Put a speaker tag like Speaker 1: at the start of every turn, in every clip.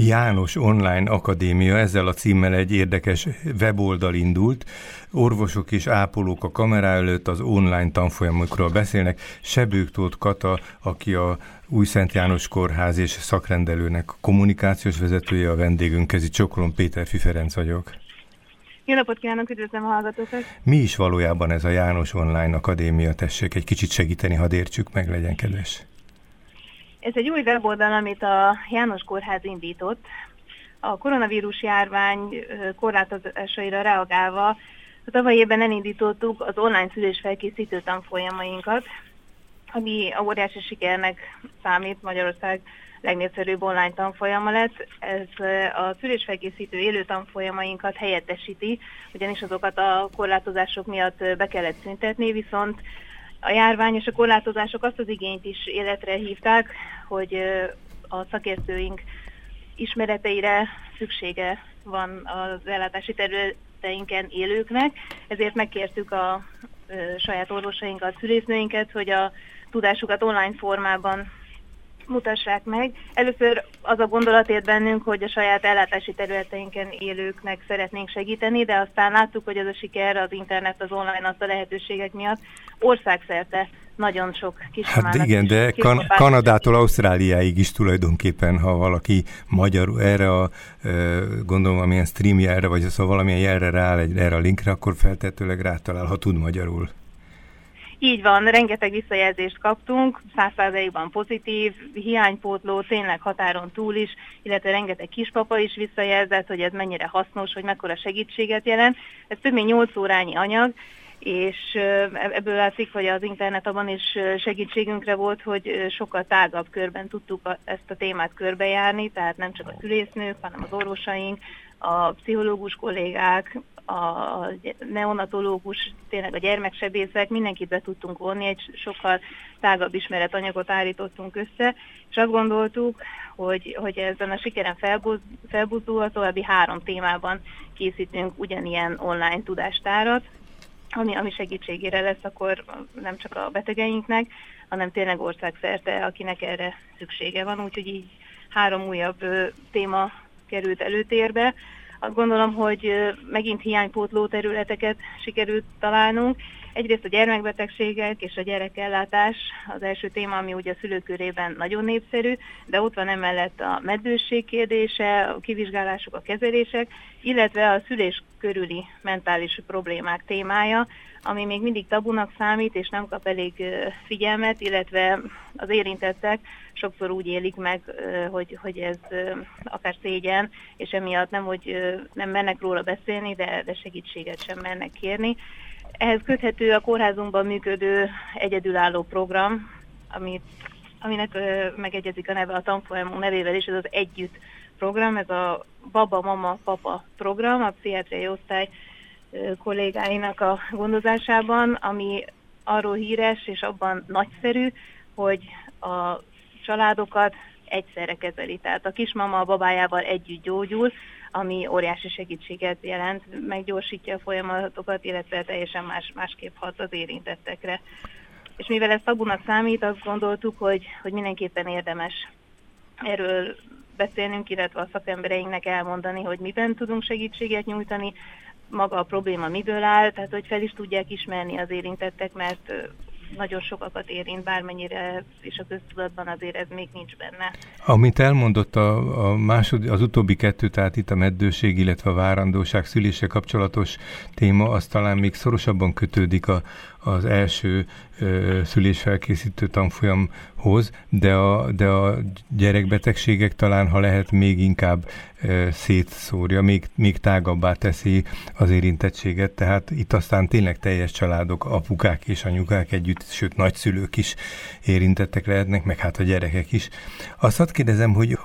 Speaker 1: János Online Akadémia, ezzel a címmel egy érdekes weboldal indult. Orvosok és ápolók a kamera előtt az online tanfolyamokról beszélnek. Sebők Tóth Kata, aki a új Szent János Kórház és szakrendelőnek kommunikációs vezetője a vendégünk, kezi Csokolom Péter Fiferenc vagyok.
Speaker 2: Jó napot kívánok, üdvözlöm a hallgatókat!
Speaker 1: Mi is valójában ez a János Online Akadémia? Tessék egy kicsit segíteni, hadd értsük meg, legyen kedves.
Speaker 2: Ez egy új weboldal, amit a János Kórház indított. A koronavírus járvány korlátozásaira reagálva a tavaly évben elindítottuk az online szülésfelkészítő tanfolyamainkat, ami a óriási sikernek számít Magyarország legnépszerűbb online tanfolyama lett. Ez a szülésfelkészítő élő tanfolyamainkat helyettesíti, ugyanis azokat a korlátozások miatt be kellett szüntetni, viszont a járvány és a korlátozások azt az igényt is életre hívták, hogy a szakértőink ismereteire szüksége van az ellátási területeinken élőknek, ezért megkértük a saját orvosainkat, szülésznőinket, hogy a tudásukat online formában mutassák meg. Először az a gondolat ért bennünk, hogy a saját ellátási területeinken élőknek szeretnénk segíteni, de aztán láttuk, hogy ez a siker az internet, az online, az a lehetőségek miatt országszerte nagyon sok kis
Speaker 1: Hát igen, de kan- Kanadától Ausztráliáig is tulajdonképpen, ha valaki magyarul erre a, gondolom, valamilyen stream jelre, vagy szóval valamilyen jelre rááll egy, erre a linkre, akkor feltetőleg rátalál, ha tud magyarul.
Speaker 2: Így van, rengeteg visszajelzést kaptunk, százszázalékban pozitív, hiánypótló, tényleg határon túl is, illetve rengeteg kispapa is visszajelzett, hogy ez mennyire hasznos, hogy mekkora segítséget jelent. Ez több mint 8 órányi anyag, és ebből látszik, hogy az internet abban is segítségünkre volt, hogy sokkal tágabb körben tudtuk ezt a témát körbejárni, tehát nem csak a szülésznők, hanem az orvosaink, a pszichológus kollégák, a neonatológus, tényleg a gyermeksebészek, mindenkit be tudtunk vonni, egy sokkal tágabb ismeretanyagot állítottunk össze, és azt gondoltuk, hogy, hogy ezen a sikeren felbuzdulva további három témában készítünk ugyanilyen online tudástárat, ami, ami segítségére lesz akkor nem csak a betegeinknek, hanem tényleg országszerte, akinek erre szüksége van, úgyhogy így három újabb téma került előtérbe. Azt gondolom, hogy megint hiánypótló területeket sikerült találnunk. Egyrészt a gyermekbetegségek és a gyerekellátás az első téma, ami ugye a szülőkörében nagyon népszerű, de ott van emellett a meddőség kérdése, a kivizsgálások, a kezelések, illetve a szülés körüli mentális problémák témája, ami még mindig tabunak számít, és nem kap elég figyelmet, illetve az érintettek sokszor úgy élik meg, hogy, hogy ez akár szégyen, és emiatt nem, hogy nem mennek róla beszélni, de, de segítséget sem mennek kérni. Ehhez köthető a kórházunkban működő egyedülálló program, amit, aminek ö, megegyezik a neve a tanfolyamunk nevével is, ez az Együtt program, ez a Baba, Mama, Papa program, a pszichiátriai osztály ö, kollégáinak a gondozásában, ami arról híres és abban nagyszerű, hogy a családokat egyszerre kezeli. Tehát a kismama a babájával együtt gyógyul, ami óriási segítséget jelent, meggyorsítja a folyamatokat, illetve teljesen más, másképp hat az érintettekre. És mivel ez tabunak számít, azt gondoltuk, hogy, hogy mindenképpen érdemes erről beszélnünk, illetve a szakembereinknek elmondani, hogy miben tudunk segítséget nyújtani, maga a probléma miből áll, tehát hogy fel is tudják ismerni az érintettek, mert nagyon sokakat érint, bármennyire és a köztudatban azért ez még nincs benne.
Speaker 1: Amit elmondott a, a másod, az utóbbi kettő, tehát itt a meddőség, illetve a várandóság szülése kapcsolatos téma, az talán még szorosabban kötődik a, az első ö, szülésfelkészítő tanfolyamhoz, de a, de a gyerekbetegségek talán, ha lehet, még inkább ö, szétszórja, még, még tágabbá teszi az érintettséget, tehát itt aztán tényleg teljes családok, apukák és anyukák együtt, sőt nagyszülők is érintettek lehetnek, meg hát a gyerekek is. Azt hadd kérdezem, hogy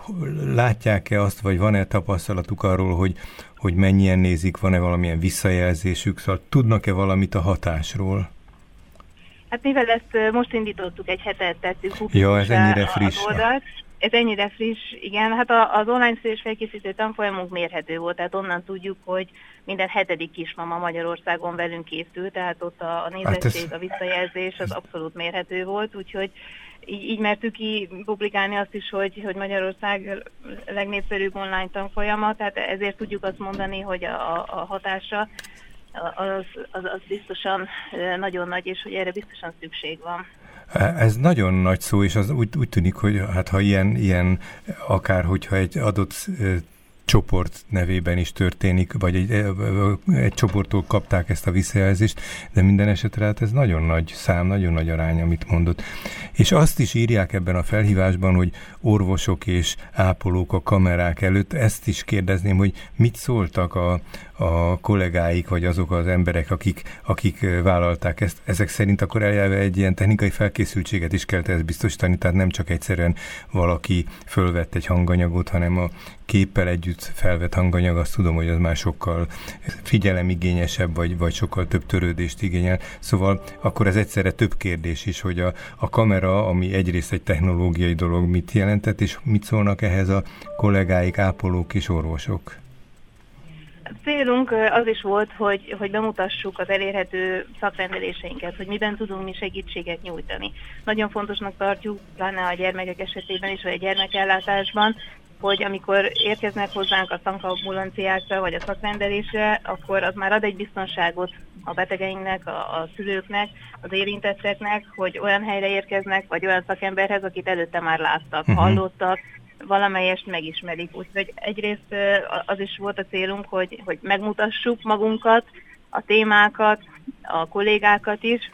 Speaker 1: látják-e azt, vagy van-e tapasztalatuk arról, hogy hogy mennyien nézik, van-e valamilyen visszajelzésük, szóval tudnak-e valamit a hatásról?
Speaker 2: Hát mivel ezt most indítottuk, egy hetet tettük
Speaker 1: ja, ez ennyire friss.
Speaker 2: Oldalt, Ez ennyire friss, igen. Hát az online szülés felkészítő tanfolyamunk mérhető volt, tehát onnan tudjuk, hogy minden hetedik kismama Magyarországon velünk készült, tehát ott a, a nézettség, hát ez... a visszajelzés az abszolút mérhető volt, úgyhogy így, így mertük ki publikálni azt is, hogy, hogy Magyarország legnépszerűbb online tanfolyama, tehát ezért tudjuk azt mondani, hogy a, a hatása az, az, az biztosan nagyon nagy, és hogy erre biztosan szükség van.
Speaker 1: Ez nagyon nagy szó, és az úgy, úgy tűnik, hogy hát ha ilyen, ilyen akár hogyha egy adott csoport nevében is történik, vagy egy, egy csoporttól kapták ezt a visszajelzést, de minden esetre hát ez nagyon nagy szám, nagyon nagy arány, amit mondott. És azt is írják ebben a felhívásban, hogy orvosok és ápolók a kamerák előtt, ezt is kérdezném, hogy mit szóltak a, a kollégáik, vagy azok az emberek, akik, akik vállalták ezt, ezek szerint akkor eljelve egy ilyen technikai felkészültséget is kell ezt biztosítani, tehát nem csak egyszerűen valaki fölvett egy hanganyagot, hanem a képpel együtt felvett hanganyag, azt tudom, hogy az már sokkal figyelemigényesebb, vagy, vagy sokkal több törődést igényel. Szóval akkor ez egyszerre több kérdés is, hogy a, a kamera, ami egyrészt egy technológiai dolog, mit jelentett, és mit szólnak ehhez a kollégáik, ápolók és orvosok?
Speaker 2: Célunk az is volt, hogy, hogy bemutassuk az elérhető szakrendeléseinket, hogy miben tudunk mi segítséget nyújtani. Nagyon fontosnak tartjuk, pláne a gyermekek esetében is, vagy a gyermekellátásban, hogy amikor érkeznek hozzánk a szankaambulanciákra vagy a szakrendelésre, akkor az már ad egy biztonságot a betegeinknek, a, a szülőknek, az érintetteknek, hogy olyan helyre érkeznek, vagy olyan szakemberhez, akit előtte már láttak, uh-huh. hallottak, valamelyest megismerik. Úgyhogy egyrészt az is volt a célunk, hogy, hogy megmutassuk magunkat, a témákat, a kollégákat is.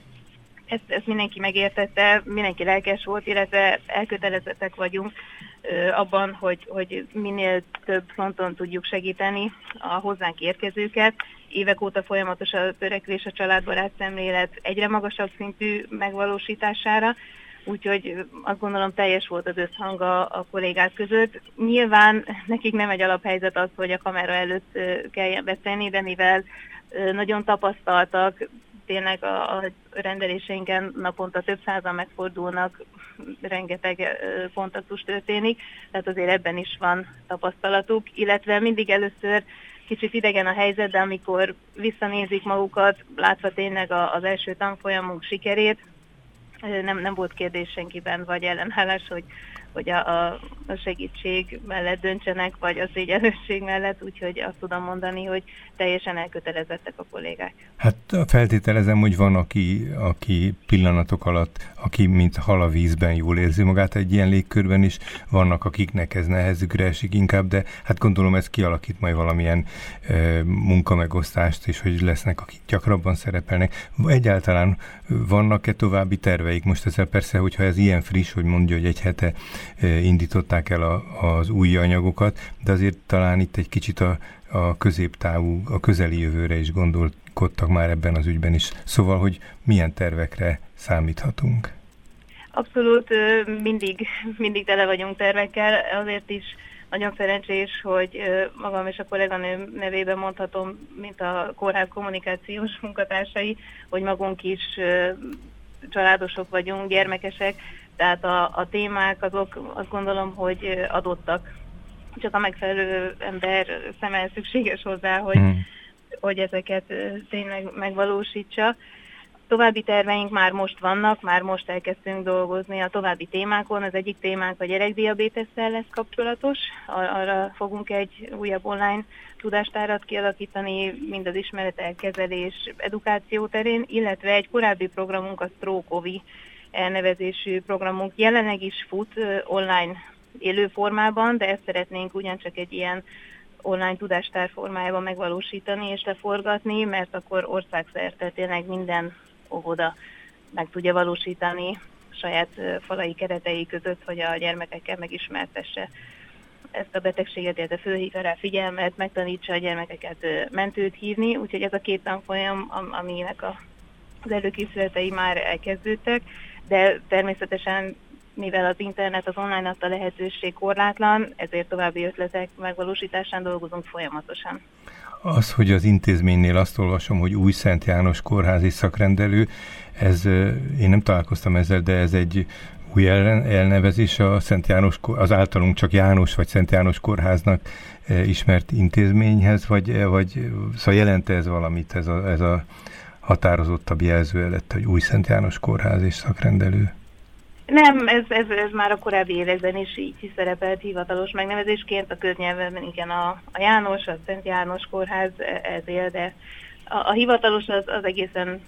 Speaker 2: Ezt, ezt mindenki megértette, mindenki lelkes volt, illetve elkötelezettek vagyunk abban, hogy, hogy minél több fronton tudjuk segíteni a hozzánk érkezőket. Évek óta folyamatos a törekvés a családbarát szemlélet egyre magasabb szintű megvalósítására, úgyhogy azt gondolom teljes volt az összhang a, a kollégák között. Nyilván nekik nem egy alaphelyzet az, hogy a kamera előtt kelljen beszélni, de mivel nagyon tapasztaltak, tényleg a, a rendeléseinken naponta több százan megfordulnak, rengeteg kontaktus történik, tehát azért ebben is van tapasztalatuk, illetve mindig először kicsit idegen a helyzet, de amikor visszanézik magukat, látva tényleg az első tanfolyamunk sikerét, nem, nem volt kérdés senkiben, vagy ellenállás, hogy, hogy a, a segítség mellett döntsenek, vagy a szégyenlősség mellett, úgyhogy azt tudom mondani, hogy teljesen elkötelezettek a kollégák.
Speaker 1: Hát feltételezem, hogy van, aki, aki pillanatok alatt, aki mint hal a vízben jól érzi magát egy ilyen légkörben is, vannak, akiknek ez nehezükre esik inkább, de hát gondolom ez kialakít majd valamilyen e, munkamegosztást, és hogy lesznek, akik gyakrabban szerepelnek. Egyáltalán vannak-e további terveik? Most ezzel persze, hogyha ez ilyen friss, hogy mondja, hogy egy hete indították el a, az új anyagokat, de azért talán itt egy kicsit a, a középtávú, a közeli jövőre is gondolkodtak már ebben az ügyben is. Szóval, hogy milyen tervekre számíthatunk?
Speaker 2: Abszolút mindig, mindig tele vagyunk tervekkel, azért is nagyon szerencsés, hogy magam és a kolléganőm nevében mondhatom, mint a kórház kommunikációs munkatársai, hogy magunk is családosok vagyunk, gyermekesek, tehát a, a témák azok azt gondolom, hogy adottak. Csak a megfelelő ember szemmel szükséges hozzá, hogy, hmm. hogy ezeket tényleg megvalósítsa. További terveink már most vannak, már most elkezdtünk dolgozni a további témákon. Az egyik témánk a gyerekdiabétesszel lesz kapcsolatos. Ar- arra fogunk egy újabb online tudástárat kialakítani, mind az ismeretek, kezelés, edukáció terén, illetve egy korábbi programunk a Stroke elnevezésű programunk jelenleg is fut online élő formában, de ezt szeretnénk ugyancsak egy ilyen online tudástár formájában megvalósítani és leforgatni, mert akkor országszerte tényleg minden óvoda meg tudja valósítani saját falai keretei között, hogy a gyermekekkel megismertesse ezt a betegséget, illetve fölhívja rá figyelmet, megtanítsa a gyermekeket mentőt hívni, úgyhogy ez a két tanfolyam, aminek a, az előkészületei már elkezdődtek, de természetesen mivel az internet, az online adta lehetőség korlátlan, ezért további ötletek megvalósításán dolgozunk folyamatosan.
Speaker 1: Az, hogy az intézménynél azt olvasom, hogy új Szent János kórházi szakrendelő, ez, én nem találkoztam ezzel, de ez egy új elnevezés a Szent János, az általunk csak János vagy Szent János kórháznak ismert intézményhez, vagy, vagy szóval jelente ez valamit, ez a, ez a határozottabb jelző lett, hogy új Szent János kórház és szakrendelő?
Speaker 2: Nem, ez, ez, ez már a korábbi években is így szerepelt hivatalos megnevezésként, a köznyelven igen a, a János, a Szent János kórház e, ez él, de a, a hivatalos az, az egészen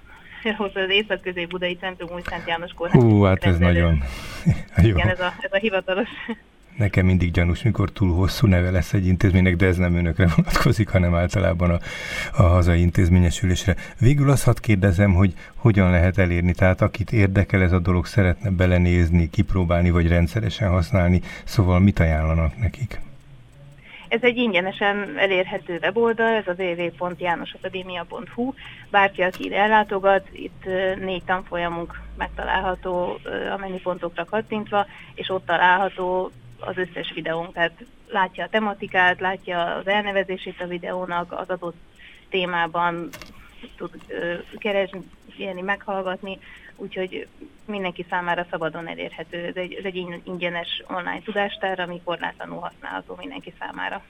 Speaker 2: hozzá az Észak-Közép-Budai Centrum Új Szent János kórház.
Speaker 1: Hú, hát ez nagyon
Speaker 2: jó. Igen, ez a, ez a hivatalos.
Speaker 1: Nekem mindig gyanús, mikor túl hosszú neve lesz egy intézménynek, de ez nem önökre vonatkozik, hanem általában a, a hazai intézményesülésre. Végül azt hadd kérdezem, hogy hogyan lehet elérni, tehát akit érdekel ez a dolog, szeretne belenézni, kipróbálni, vagy rendszeresen használni, szóval mit ajánlanak nekik?
Speaker 2: Ez egy ingyenesen elérhető weboldal, ez a www.janosakadémia.hu. Bárki, aki ide ellátogat, itt négy tanfolyamunk megtalálható a menüpontokra kattintva, és ott található az összes videónk, tehát látja a tematikát, látja az elnevezését a videónak, az adott témában tud keresni, meghallgatni, úgyhogy mindenki számára szabadon elérhető. Ez egy, ez egy ingyenes online tudástár, ami korlátlanul használható mindenki számára.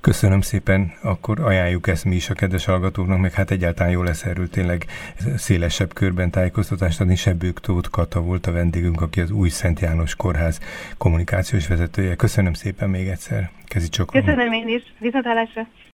Speaker 1: Köszönöm szépen, akkor ajánljuk ezt mi is a kedves hallgatóknak, meg hát egyáltalán jó lesz erről tényleg szélesebb körben tájékoztatást adni. Sebők Tóth Kata volt a vendégünk, aki az új Szent János Kórház kommunikációs vezetője. Köszönöm szépen még egyszer. Kezi
Speaker 2: Köszönöm én is. Viszontlátásra.